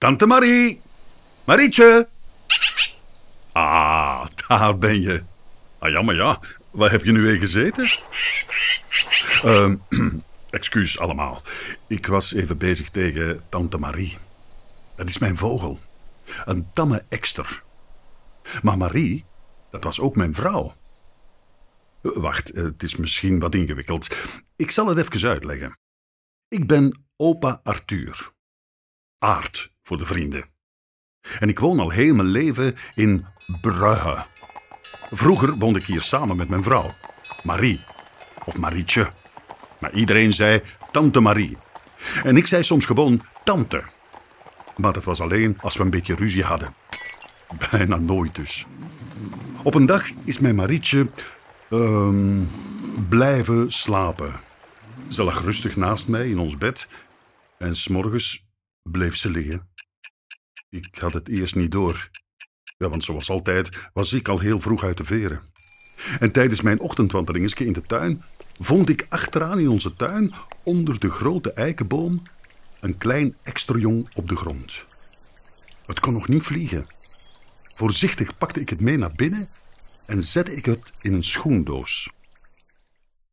Tante Marie! Marietje! Ah, daar ben je. Ah ja, maar ja, waar heb je nu weer gezeten? Ehm, excuus allemaal. Ik was even bezig tegen Tante Marie. Dat is mijn vogel. Een tamme ekster. Maar Marie, dat was ook mijn vrouw. Wacht, het is misschien wat ingewikkeld. Ik zal het even uitleggen. Ik ben opa Arthur. Aard voor de vrienden. En ik woon al heel mijn leven in Brugge. Vroeger woonde ik hier samen met mijn vrouw, Marie. Of Marietje. Maar iedereen zei Tante Marie. En ik zei soms gewoon Tante. Maar dat was alleen als we een beetje ruzie hadden. Bijna nooit dus. Op een dag is mijn Marietje ehm, blijven slapen. Ze lag rustig naast mij in ons bed en s'morgens bleef ze liggen. Ik had het eerst niet door. Ja, want zoals altijd was ik al heel vroeg uit de veren. En tijdens mijn ochtendwandelingetje in de tuin vond ik achteraan in onze tuin, onder de grote eikenboom, een klein eksterjong op de grond. Het kon nog niet vliegen. Voorzichtig pakte ik het mee naar binnen en zette ik het in een schoendoos.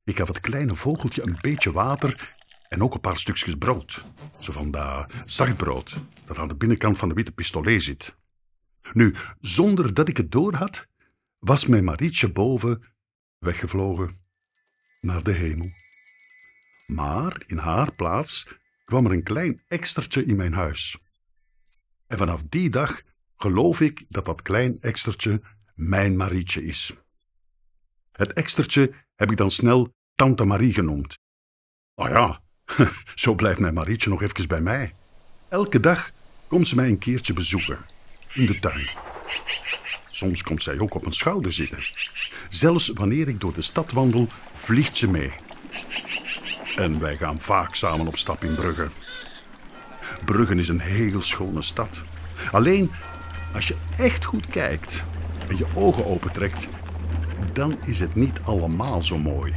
Ik gaf het kleine vogeltje een beetje water en ook een paar stukjes brood. Zo van dat zachtbrood dat aan de binnenkant van de witte pistolet zit. Nu, zonder dat ik het doorhad, was mijn Marietje boven weggevlogen naar de hemel. Maar in haar plaats kwam er een klein ekstertje in mijn huis. En vanaf die dag geloof ik dat dat klein ekstertje mijn Marietje is. Het ekstertje heb ik dan snel Tante Marie genoemd. Ah ja, zo blijft mijn Marietje nog even bij mij. Elke dag komt ze mij een keertje bezoeken, in de tuin. Soms komt zij ook op mijn schouder zitten. Zelfs wanneer ik door de stad wandel, vliegt ze mee. En wij gaan vaak samen op stap in Brugge. Brugge is een heel schone stad. Alleen als je echt goed kijkt en je ogen opentrekt, dan is het niet allemaal zo mooi.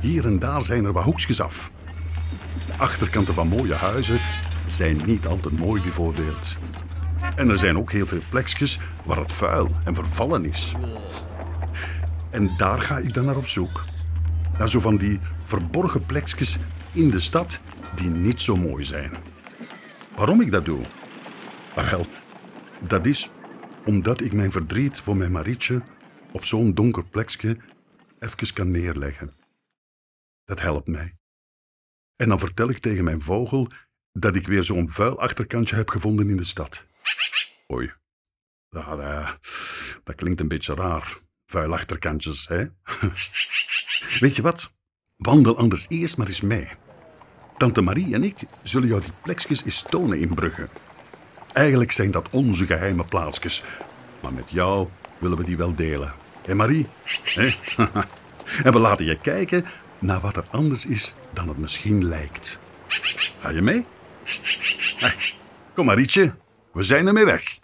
Hier en daar zijn er wat hoekjes af. De achterkanten van mooie huizen zijn niet altijd mooi bijvoorbeeld. En er zijn ook heel veel plekjes waar het vuil en vervallen is. En daar ga ik dan naar op zoek. Naar zo van die verborgen plekjes in de stad die niet zo mooi zijn. Waarom ik dat doe? Ah, wel, dat is omdat ik mijn verdriet voor mijn Marietje op zo'n donker plekje even kan neerleggen. Dat helpt mij. En dan vertel ik tegen mijn vogel dat ik weer zo'n vuil achterkantje heb gevonden in de stad. Oei, dat, dat, dat klinkt een beetje raar. Vuil achterkantjes, hè? Weet je wat? Wandel anders eerst maar eens mee. Tante Marie en ik zullen jou die plekjes eens tonen in Brugge. Eigenlijk zijn dat onze geheime plaatsjes. Maar met jou willen we die wel delen. Hé Marie? Hé? en we laten je kijken naar wat er anders is dan het misschien lijkt. Ga je mee? Kom maar, Rietje. We zijn ermee weg.